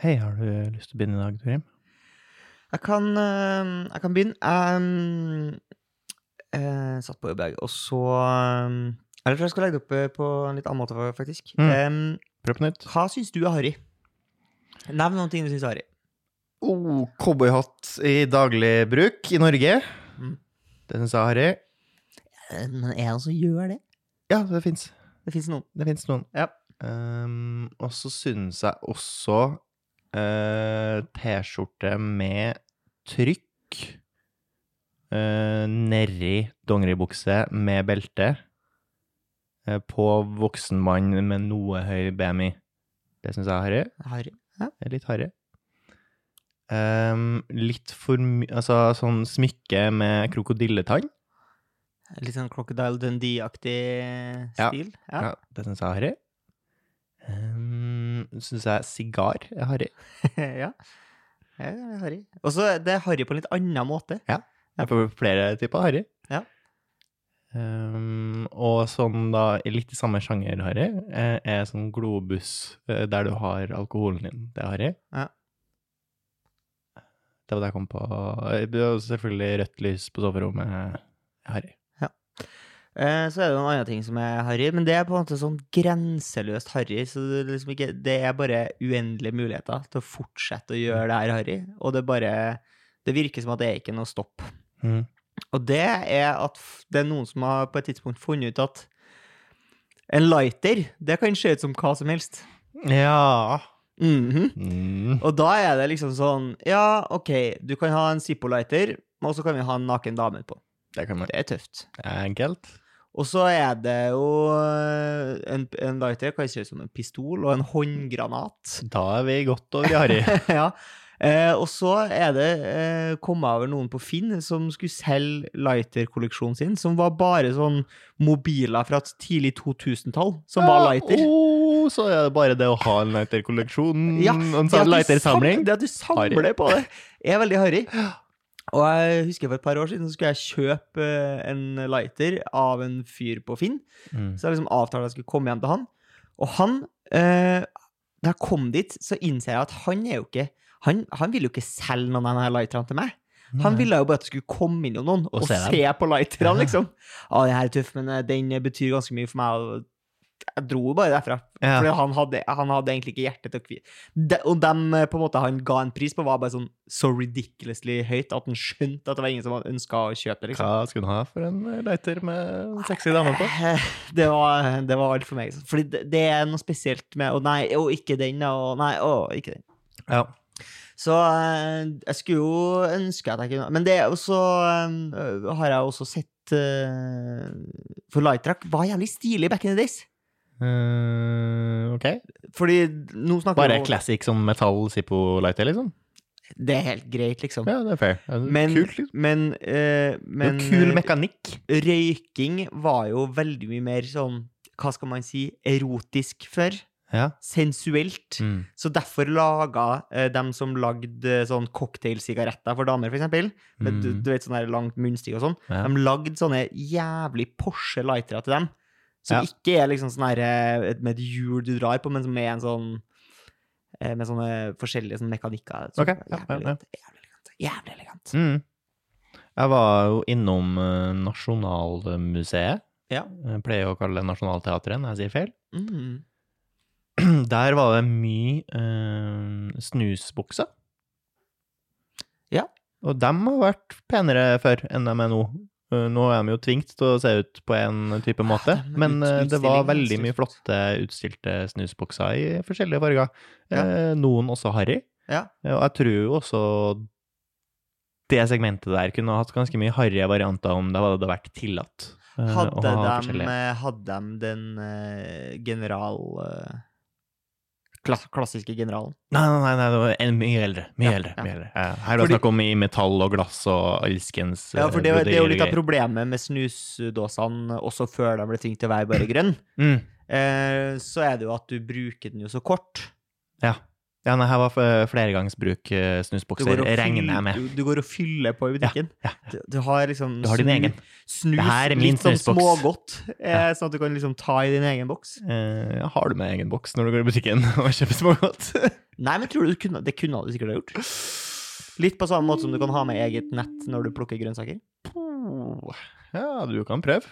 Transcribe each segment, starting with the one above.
Hei, har du lyst til å begynne i dag, Torim? Jeg kan, eh, jeg kan begynne. Jeg mm, eh, satt på jobb, jeg, og så Eller jeg tror jeg skal legge det opp eh, på en litt annen måte, faktisk. Mm. Prøv på nytt. hva syns du er harry? Nevn noen ting du syns er harry. Oh, cowboyhatt i daglig bruk i Norge. Mm. Det syns jeg er harry. Eh, Men er det noen som gjør det? Ja, det fins. Det fins noen. Det noen. Ja. Um, og så syns jeg også T-skjorte med trykk uh, nedi dongeribukse med belte eh, på voksen mann med noe høy BMI. Det syns jeg er harry. Harry. Er litt harry. Um, litt for mye Altså sånn smykke med krokodilletann. Litt sånn Crocodile Dundee-aktig Ja. stil. Ja. Ja. det syns jeg er harry. Syns jeg sigar er harry. ja. ja. harry. Og så det er harry på en litt annen måte. Ja. Jeg får flere typer harry. Ja. Um, og sånn da, litt i samme sjanger harry, eh, er sånn globus eh, der du har alkoholen din. Det er harry. Ja. Det var det jeg kom på. Eh, det Selvfølgelig rødt lys på soverommet. er Harry. Eh, Så er det noen andre ting som er harry, men det er på en måte sånn grenseløst harry. Så det er, liksom ikke, det er bare uendelige muligheter til å fortsette å gjøre det her harry. Og det bare Det virker som at det er ikke noe stopp. Mm. Og det er at det er noen som har på et tidspunkt funnet ut at en lighter, det kan se ut som hva som helst. Ja Mhm. mm. Og da er det liksom sånn Ja, OK, du kan ha en Zippo-lighter, og så kan vi ha en naken dame på. Det kan man Det er tøft. Det er enkelt. Og så er det jo øh, en, en lighter kan ut som en pistol og en håndgranat. Da er vi godt over i harry. ja. Eh, og så er det eh, kommet over noen på Finn som skulle selge lighter-kolleksjonen sin, som var bare sånn mobiler fra et tidlig 2000-tall, som var lighter. Oh, så er det bare det å ha en lighter-kolleksjon. Ja, en sånn lighter-samling. sam- Det at du samler på det, er veldig harry. Og jeg husker for et par år siden så skulle jeg kjøpe eh, en lighter av en fyr på Finn. Mm. Så jeg liksom avtalte at jeg skulle komme hjem til han. Og han eh, Da jeg kom dit, så innser jeg at han er jo ikke Han, han vil jo ikke selge noen av denne lighterne til meg. Han ville jo bare at det skulle komme inn noen og, Og se, se på lighterne, liksom. «Ah, den her er tøff, men eh, den betyr ganske mye for meg. Jeg dro jo bare derfra. Ja. Fordi han han hadde egentlig ikke hjerte til å kvie og dem eh, på en måte han ga en pris på, var bare sånn så ridiculously høyt at han skjønte at det var ingen som ønska å kjøpe det. liksom. Hva skulle han ha for en lighter med sexy dame på? Eh, Det var, det var alt for meg. Fordi det, det er noe spesielt med Å nei, å, ikke den, og nei, å, ikke den. Ja. Så eh, jeg skulle jo ønske at jeg kunne Men det er også eh, har jeg også sett For Lightrack var jævlig stilig back in the days. Eh, ok. Fordi nå snakker Bare vi om classic som metall Zippo-lighter, liksom? Det er helt greit, liksom. Ja, det er fair. Det er Men, Kult, liksom. men, Det men er kul eh, mekanikk. røyking var jo veldig mye mer sånn Hva skal man si? Erotisk før. Ja. Sensuelt. Mm. Så derfor laga eh, dem som lagde sånn cocktailsigaretter for damer, for eksempel, med, du, Mm. du vet, sånn langt munnstikk og sånn, Ja. de lagde sånne jævlig Porsche lightere til dem. Som Ja. ikke er liksom sånn her eh, med et hjul du drar på, men som er en sånn eh, Med sånne forskjellige sånne mekanikker. Så okay. Jævlig, ja, ja. elegant, jævlig elegant. Jævlig elegant. Mm. Jeg var jo innom eh, Nasjonalmuseet. Ja. Jeg pleier å kalle det Nationaltheatret når jeg sier feil. Mm. Der var det mye eh, snusbukser. Ja. Og dem har vært penere før enn de er nå. Eh, Nå er de jo tvingt til å se ut på en type måte, er men eh, det var veldig mye flotte utstilte snusbokser i forskjellige farger. Ja. Eh, Noen også harry. Ja. Og jeg tror jo også det segmentet der kunne hatt ganske mye harrige varianter om det hadde vært tillatt. Hadde ha de, hadde de den general... eh, klass, klassiske generalen? Nei, nei, nei, det var en mye eldre. Mye Ja, eldre. ja. Mye eldre. Ja. Her er det snakk om i metall og glass og elskens Ja, for det, eh, det er jo litt av problemet med snusdåsene også før de ble tvunget til å være bare grønn. Mm, Eh, så er det jo at du bruker den jo så kort. ja. Ja, nei, her var f- flergangsbruk eh, snusbokser, regner jeg med. du, du går og fyller på i butikken. ja. Du, du har liksom Du har din egen. snus, Det her er min litt sånn smågodt, eh, sånn at du kan liksom ta i din egen boks. Eh, har du med egen boks når du går i butikken og kjøper smågodt? Nei, men tror du du kunne, det kunne du sikkert ha gjort? Litt på samme måte som du kan ha med eget nett når du plukker grønnsaker. Ja, du kan prøve.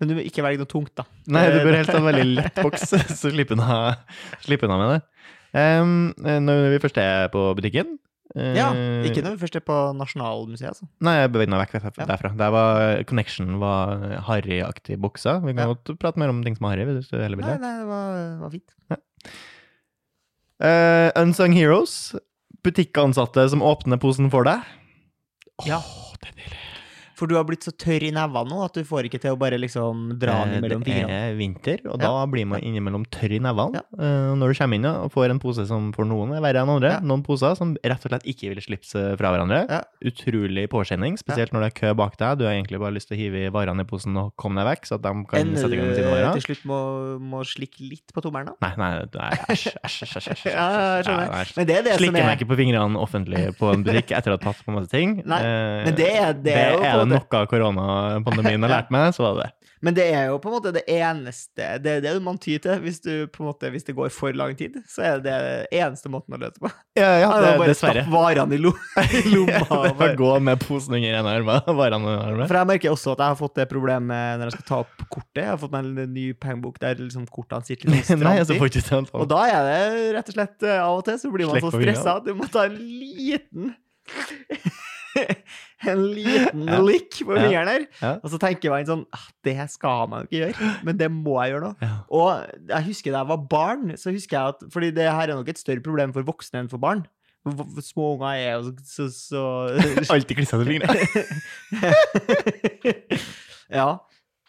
Men du må ikke velge noe tungt, da. Nei, du bør helt ha en veldig lett boks, så slipper du av med det. Em, når vi først er på butikken uh, Ja, ikke når vi først er på Nasjonalmuseet, altså. Nei, jeg beveger meg vekk derfra. Ja. Der var Connection var Harry-aktig bukser. Vi kan Ja. godt prate mer om ting som er Harry, hvis du heller vil Nei, det. nei, det var, var fint. Eh, Unsung Heroes. Butikkansatte som åpner posen for deg. Ja. Åh, det er deilig. For du har blitt så tørr i nevene nå at du får ikke til å bare liksom dra den mellom fingrene. Det er vinter, og Ja. da blir man innimellom tørr i nevene. Ja. Eh, Når du kommer inn og får en pose som for noen er verre enn andre, Ja. noen poser som rett og slett ikke vil slippe seg fra hverandre. Utrolig påkjenning, spesielt når det er kø bak deg. Du har egentlig bare lyst til å hive i varene i posen og komme deg vekk, så at de kan Ender sette i gang med sine varer. til slutt må, må slikke litt på tommelen, da? Nei, nei, æsj, æsj, æsj, det er det Slikker er meg ikke på fingrene offentlig på en butikk etter å ha tatt på masse ting. Nei, Eh, men det er- det er jo på en noe koronapandemien har lært meg, så var det det. Men det er jo på en måte det eneste Det er det man tyr til hvis, du, på en måte, hvis det går for lang tid. Så er det det eneste måten å løse på. Ja, ja, det, bare dessverre. stapp varene i, lo i lomma. Det var gå med posen under ene armen, varene under armen. For jeg merker også at jeg har fått det problemet når jeg skal ta opp kortet. Jeg har fått meg en ny pengebok der liksom kortene sitter litt Nei, altså stramt får i. ikke sånn. Og da er det rett og slett eh, av og til så blir man Slekk så stressa at du må ta en liten En liten Ja. likk på fingeren her. Ja. Og så tenker man sånn ah, Det skal man ikke gjøre, men det må jeg gjøre nå. Ja. Og jeg husker da jeg var barn, så husker jeg at Fordi det her er nok et større problem for voksne enn for barn. For Små unger er jo så, så, så Alltid klissete til fingrene. Ja.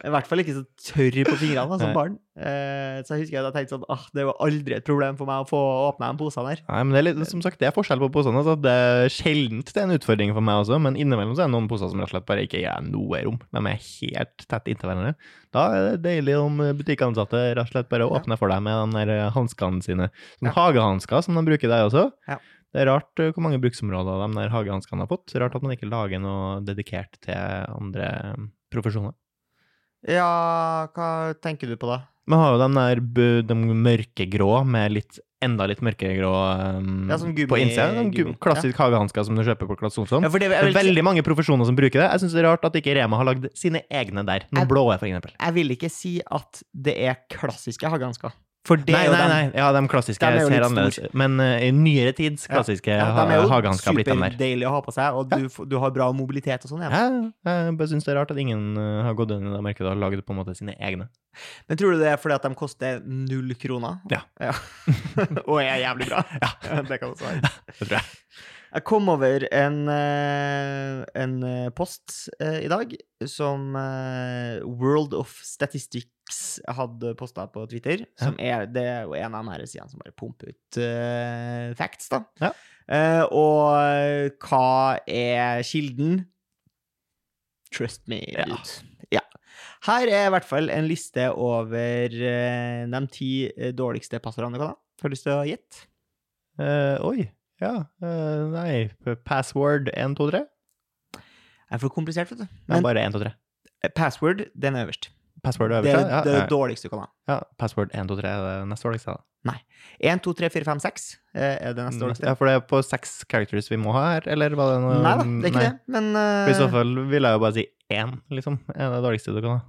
I hvert fall ikke så tørr på fingrene da, som barn. Eh, så jeg husker jeg tenkte sånn ah, Det var aldri et problem for meg å få åpna de posene her. Nei, men det er litt, som sagt, det er forskjell på posene. Altså. Det er sjeldent det er en utfordring for meg også, men innimellom så er det noen poser som rett og slett bare ikke er noe rom. De er helt tett inntil hverandre. Da er det deilig om butikkansatte rett og slett bare åpner for deg med de der hanskene sine. Som Ja. hagehansker som de bruker der også. Ja. Det er rart eh, hvor mange bruksområder de der hagehanskene har fått. Rart at man ikke lager noe dedikert til andre profesjoner. Ja, hva tenker du på da? Vi har jo den der de mørkegrå med litt enda litt mørkegrå um, Ja, gummi- på innsida. Sånn gu- gummi, hagehansker som du kjøper på Claes Olsson. Ja, det, Det er veldig mange profesjoner som bruker det. Jeg syns det er rart at ikke Rema har lagd sine egne der. Noen Jeg- blå, for eksempel. jeg vil ikke si at det er klassiske hagehansker. For det Nei, nei, nei. Ja, de klassiske De er ser annerledes ut. Men uh, i nyere tids Ja. klassiske Ja, ja, jo hagehansker har blitt de der. superdeilige å ha på seg, og du, du har bra mobilitet og sånn. Ja. Ja, jeg bare syns det er rart at ingen uh, har gått inn i det markedet og lagd på en måte sine egne. Men tror du det er fordi at de koster null kroner? Ja. og er jævlig bra? Ja. det kan også være. Det tror jeg. Jeg kom over en, eh, en eh, post eh, i dag som World of Statistics hadde posta på Twitter. Som er, det er jo en av de her sidene som bare pumper ut facts, da. Ja. Og hva er kilden? Trust me, Ja. Ja. Her er i hvert fall en liste over de ti dårligste passordene du kan ha. Har du lyst til å gjette? Uh, oi. Ja. Uh, nei. Password 1, 2, 3? Det er for komplisert, vet du. Men, ja, bare 1, 2, 3. eh, password, den er øverst. Password er øverst, det, ja. det, er det dårligste du kan ha. ja. Password 1, 2, 3 er det neste dårligste. da. 1, 2, 3, 4, 5, 6 eh, er det neste dårligste. Ja, for det er på seks characters vi må ha her, eller var det noe Nei da, det er ikke det, men uh... I så fall vil jeg jo bare si én, liksom. Er det dårligste du kan ha.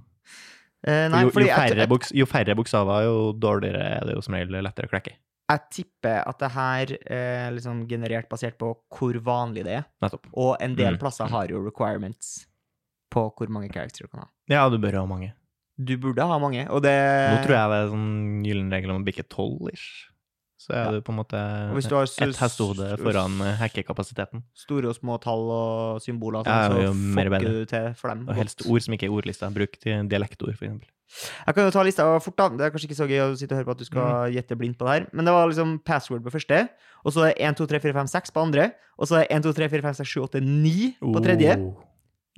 Uh, Nei, jo, jo, færre jeg, bokstaver, jo dårligere er det jo som regel lettere å klekke. Jeg tipper at det her er liksom generert basert på hvor vanlig det er. Nettopp. Og en del Mm. plasser har jo requirements på hvor mange characters du kan ha. Ja, du bør ha mange. Du burde ha mange, og det Nå tror jeg det er sånn gyllen regel om å bikke tolv, ish. Så er Ja. du på en måte ett hestehode foran eh, hackekapasiteten. store og små tall og symboler, sånn, Ja, så fucker du til for dem. Og helst godt. ord som ikke er ordlista. Bruk dialektord, eksempel. Jeg kan jo ta lista fort, da. Det er kanskje ikke så gøy å sitte og høre på at du skal Mm. gjette blindt på det her. Men det var liksom password på første, og så er det 1, 2, 3, 4, 5, 6 på andre, og så er det 1, 2, 3, 4, 5, 6, 7, 8, 9 på tredje. Oh.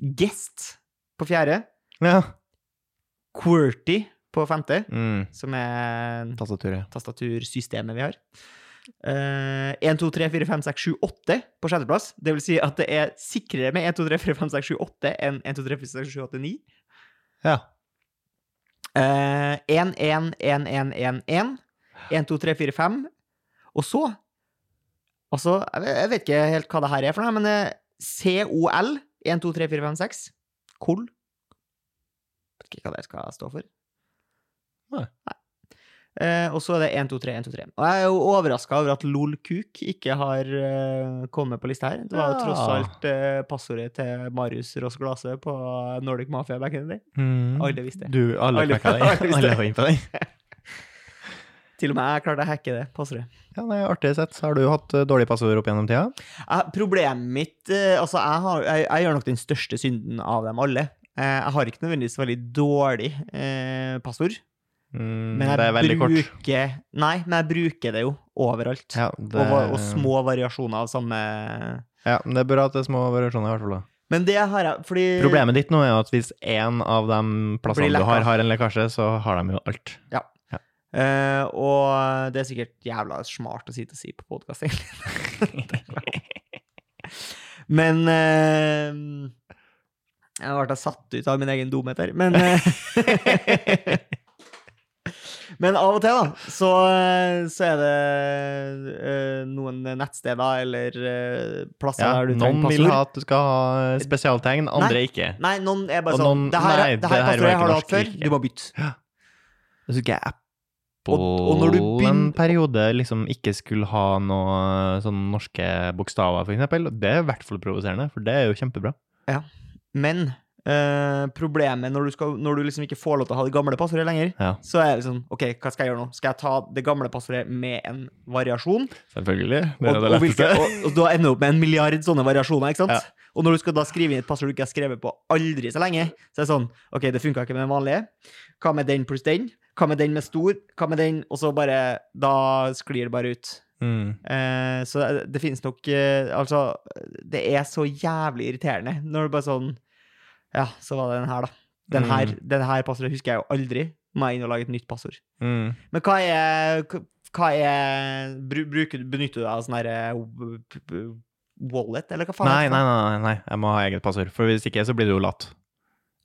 Guest på fjerde. Ja. QWERTY på femte, Mm. som er Tastaturet. tastatursystemet vi har. Uh, 1, 2, 3, 4, 5, 6, 7, 8 på sjetteplass. Det vil si at det er sikrere med 1, 2, 3, 4, 5, 6, 7, 8 enn 1, 2, 3, 4, 6, 7, 8, 9. Ja. Uh, 1, 1, 1, 1, 1, 1. 1, 2, 3, 4, 5. Og så Altså, jeg vet- ikke helt hva det her er for noe, men eh, COL 1, 2, 3, 4, 5, 6. KOL. Vet ikke hva det skal stå for. Nei. Eh, og så er det 1, 2, 3, 1, 2, 3. Og jeg er jo overraska over at LOLKUK ikke har eh, kommet på lista her. Det var jo tross alt eh, passordet til Marius Ross Glase på Nordic Mafia back in the day. Mm. Alle visste. Du, alle fikk den. alle var inne på den. Til og med jeg klarte å hacke det passordet. Ja, det er artig sett. Har du hatt uh, dårlige passord opp gjennom tida? Eh, problemet mitt eh, Altså, jeg, har, jeg, jeg gjør nok den største synden av dem alle. Eh, jeg har ikke nødvendigvis veldig dårlig eh, passord, Mm, men det er veldig kort. Nei, men jeg bruker det jo overalt. Ja, det, Og, og små variasjoner av samme Ja, men det er bra at det er små variasjoner, i hvert fall. da. Men det har jeg fordi Problemet ditt nå er at hvis én av de plassene du har, har en lekkasje, så har de jo alt. eh, Og det er sikkert jævla smart å sitte og si på podkast, egentlig. Men uh, Jeg ble satt ut av min egen dumhet her, men eh, Men av og til, da, så, så er det uh, noen nettsteder eller uh, plasser Ja, der du noen vil ha at du skal ha spesialtegn, andre ikke. Nei, noen er bare Og sånn noen- Det her, nei, det her det her har du hatt før, ikke. du må bytte. Jeg husker Apple Og- og når du en begynner- periode liksom ikke skulle ha noe sånn norske bokstaver, for eksempel. Det er i hvert fall provoserende, for det er jo kjempebra. Ja, Men eh, problemet når du, skal, når du liksom ikke får lov til å ha det gamle passordet lenger, Ja, så er det sånn OK, hva skal jeg gjøre nå? Skal jeg ta det gamle passordet med en variasjon? selvfølgelig. Det Og, er det og, hvilke, og, og da ender du opp med en milliard sånne variasjoner, ikke sant? Ja. Og når du skal da skrive inn et passord du ikke har skrevet på aldri så lenge, så er det sånn OK, det funka ikke med den vanlige. Hva med den pluss den? Hva med den med stor? Hva med den Og så bare Da sklir det bare ut. Mm. Eh, så det, det finnes nok eh, Altså, det er så jævlig irriterende når du bare sånn Ja, så var det den her, da. Den her, Mm. den her passordet husker jeg jo aldri. Må jeg inn og lage et nytt passord. Mm. Men hva er Hva er bruker, Benytter du deg av sånn herre w- wallet, eller hva faen? Nei, nei, det? nei, nei, jeg må ha eget passord. For hvis ikke, så blir du jo latt.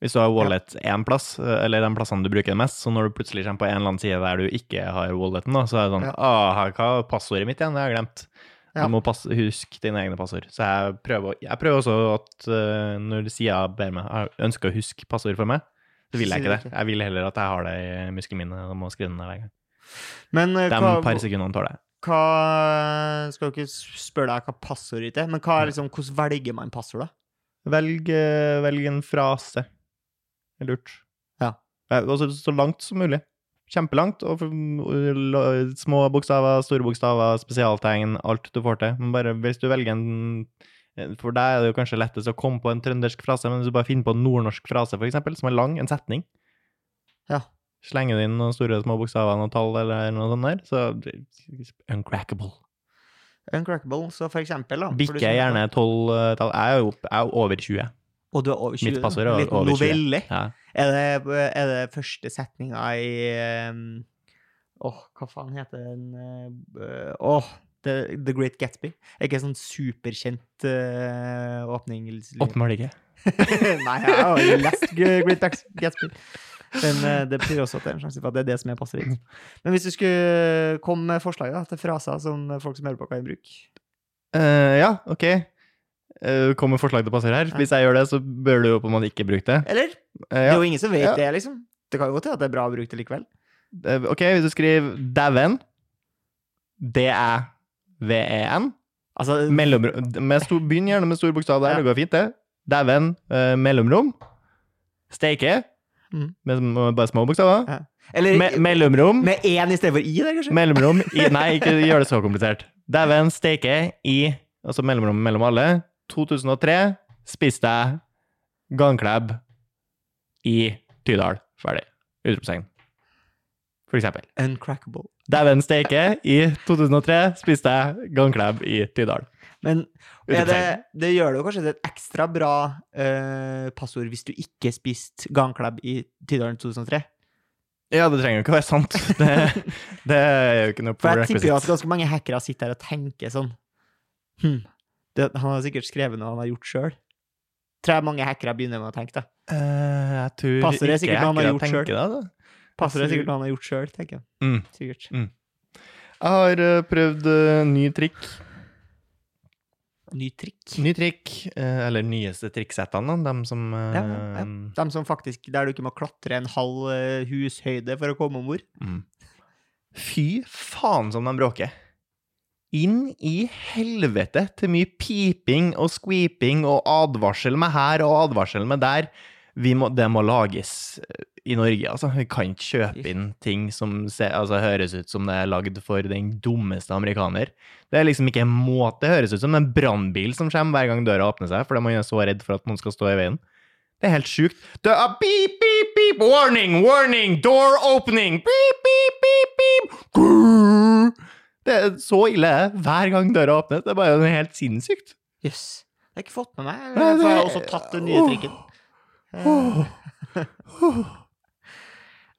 Hvis du har wallet én plass, eller de plassene du bruker det mest, så når du plutselig kommer på en eller annen side der du ikke har walleten, da, så er det sånn Ja. Åh, hva er passordet mitt igjen? Det har jeg glemt. Ja. Du må passe, huske dine egne passord. Så jeg prøver, jeg prøver også at uh, når sida ber meg jeg ønsker å huske passord for meg, så vil jeg ikke det. Jeg vil heller at jeg har det i muskelminnet og må skrive det ned hver gang. Men uh, De hva, par sekundene tåler jeg. hva Skal ikke spørre deg hva passordet ditt er, men hva liksom, hvordan velger man passord, da? Velg, eh, velg en frase. Det er lurt. Ja. Så så langt som mulig. Kjempelangt. Og små bokstaver, store bokstaver, spesialtegn, alt du får til. Men bare hvis du velger en eh, For deg er det jo kanskje lettest å komme på en trøndersk frase, men hvis du bare finner på en nordnorsk frase, for eksempel, som er lang, en setning Ja. Slenger du inn noen store små bokstaver, noen tall eller noe sånt der, så uncrackable. Uncrackable, så for eksempel, da. Bikker gjerne tolv eh, tall. Jeg er jo over 20. Og du er over 20? Mitt passord er Litt over 20. novelle? Ja. Er det, er det første setninga i ehm, oh, hva faen heter den Åh, Åh, The, The Great Gatsby. Er ikke en sånn superkjent uh, åpning? Åpenbart ikke. Nei, jeg har jo lest Great Gatsby. Men uh, det betyr også at det er en sjanse for at det er det som er passer inn. Men hvis du skulle komme med forslag da, til fraser som folk som hører på, kan bruke Uh, ja, ok. Uh, Kommer forslag til å passere her. Ja. Hvis jeg gjør det, så bør du jo på en måte ikke bruke det. Eller? Eh, Det er jo ingen som vet Ja. det, liksom. Det kan jo godt hende at det er bra å bruke det likevel. Uh, Ok, hvis du skriver dæven, D-æ-v-e-n, Altså, mellomrom Begynn gjerne med stor bokstav der, Ja. det går fint, det. Dæven, mellomrom. Steike, Mm. med bare små bokstaver. Ja. eller Me mellomrom. med én istedenfor i der, kanskje? Mellomrom i Nei, ikke gjør det så komplisert. Dæven, steike i Altså mellomrom mellom alle. 2003 spiste jeg gangklæb i Tydal. Ferdig. Utropstegn. For eksempel. Uncrackable. Dæven steike, i 2003 spiste jeg gangklæb i Tydal. Men er det, det gjør det jo kanskje til et ekstra bra uh, passord hvis du ikke spiste gangklæb i Tydalen 2003. Ja, det trenger jo ikke å være sant. Det, det er jo ikke noe For jeg tipper jo at ganske mange hackere sitter her og tenker sånn hm, det, Han har sikkert skrevet noe han har gjort sjøl. Tror jeg mange hackere begynner med å tenke, det. Uh, jeg tror Passer det ikke hackere gjort tenker det. Da. Passer det sikkert noe han har gjort sjøl, tenker jeg. Mm. Sikkert. Jeg har uh, prøvd uh, ny trikk. Ny trikk. Ny trikk, uh, eller nyeste trikksettene, de som Ja, ja. De som faktisk, Der du ikke må klatre en halv hushøyde for å komme om bord. Mm. Fy faen som de bråker. Inn i helvete til mye piping og squeeping og advarsel med her og advarsel med der. Må, det må lages eh, i Norge, altså. Vi kan ikke kjøpe inn ting som se, altså, høres ut som det er lagd for den dummeste amerikaner. Det er liksom ikke en måte. Det høres ut som en brannbil som kommer hver gang døra åpner seg, fordi man er så redd for at noen skal stå i veien. Det er helt sjukt. Det er beep, beep, beep, warning, warning, door opening, beep, beep, beep, beep. Grrr. Det er så ille hver gang døra åpnes. Det er bare helt sinnssykt. Jøss. Det har jeg ikke fått med meg. Nei, For jeg har også tatt den nye trikken. Eh,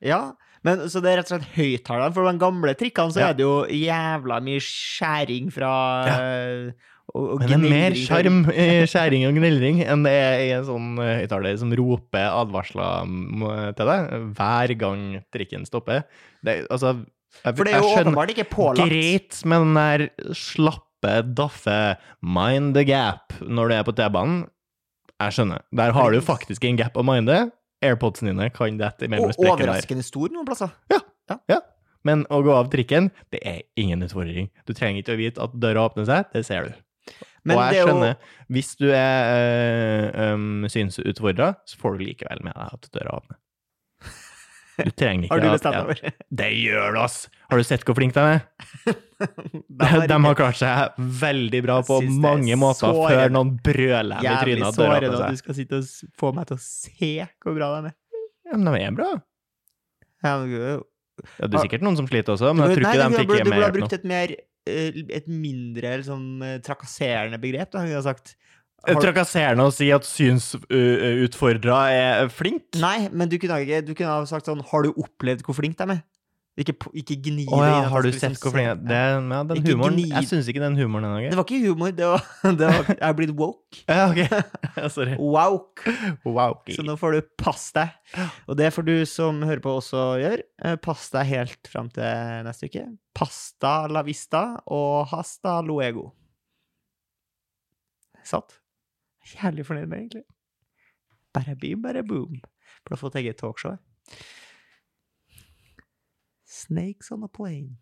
Ja, men så det er rett og slett høyttaleren. For de gamle trikkene så Ja. er det jo jævla mye skjæring fra Ja. og, og Men det er mer sjarm i skjæring og gnildring enn det er i en sånn eh, høyttaler som roper advarsler til deg hver gang trikken stopper. Det, altså, jeg, For det er jo åpenbart ikke pålagt. greit med den der slappe, daffe mind the gap når du er på T-banen. Jeg skjønner. Der har du faktisk en gap å minde. Airpodsene dine kan dette imellom sprekkene der. overraskende stor noen plasser. Ja, ja, Men å gå av trikken, det er ingen utfordring. Du trenger ikke å vite at døra åpner seg, det ser du. Men og jeg skjønner, jo hvis du er øh, øh, synsutfordra, så får du likevel med deg at døra åpner. Du trenger ikke Har du at- bestemt ja? Det gjør du, ass! Har du sett hvor flink de er? De har De har klart seg veldig bra på mange måter sårende. før noen brøler dem i trynet Jævlig sårende at du skal sitte og få meg til å se hvor bra de er. Ja, men de er bra. Ja, men, gud. Ja, det er sikkert noen som sliter også, men jeg tror ikke de fikk burde, du mer burde ha hjelp nå. brukt et mer eh, et mindre liksom, trakasserende begrep, da, Hun jeg sagt. Trakasserende å si at synsutfordra er flink. Nei, men du kunne, ikke, du kunne ha sagt sånn Har du opplevd hvor flink de er? Ikke, ikke gni det ja, har du sett hvor liksom flink det er? Ja, den Ikke humoren gnir. Jeg syns ikke den humoren er noe Det var ikke humor, det var, det var Jeg er blitt woke. Ja, ok. Sorry. Woke. Woke. Så nå får du pass deg. Og det får du som hører på også gjøre. Eh, Pass deg helt fram til neste uke. Pasta la vista og hasta luego. Satt. Jævlig fornøyd med, egentlig. Bare bim, bare boom. Burde fått eget talkshow. Snakes on a plane.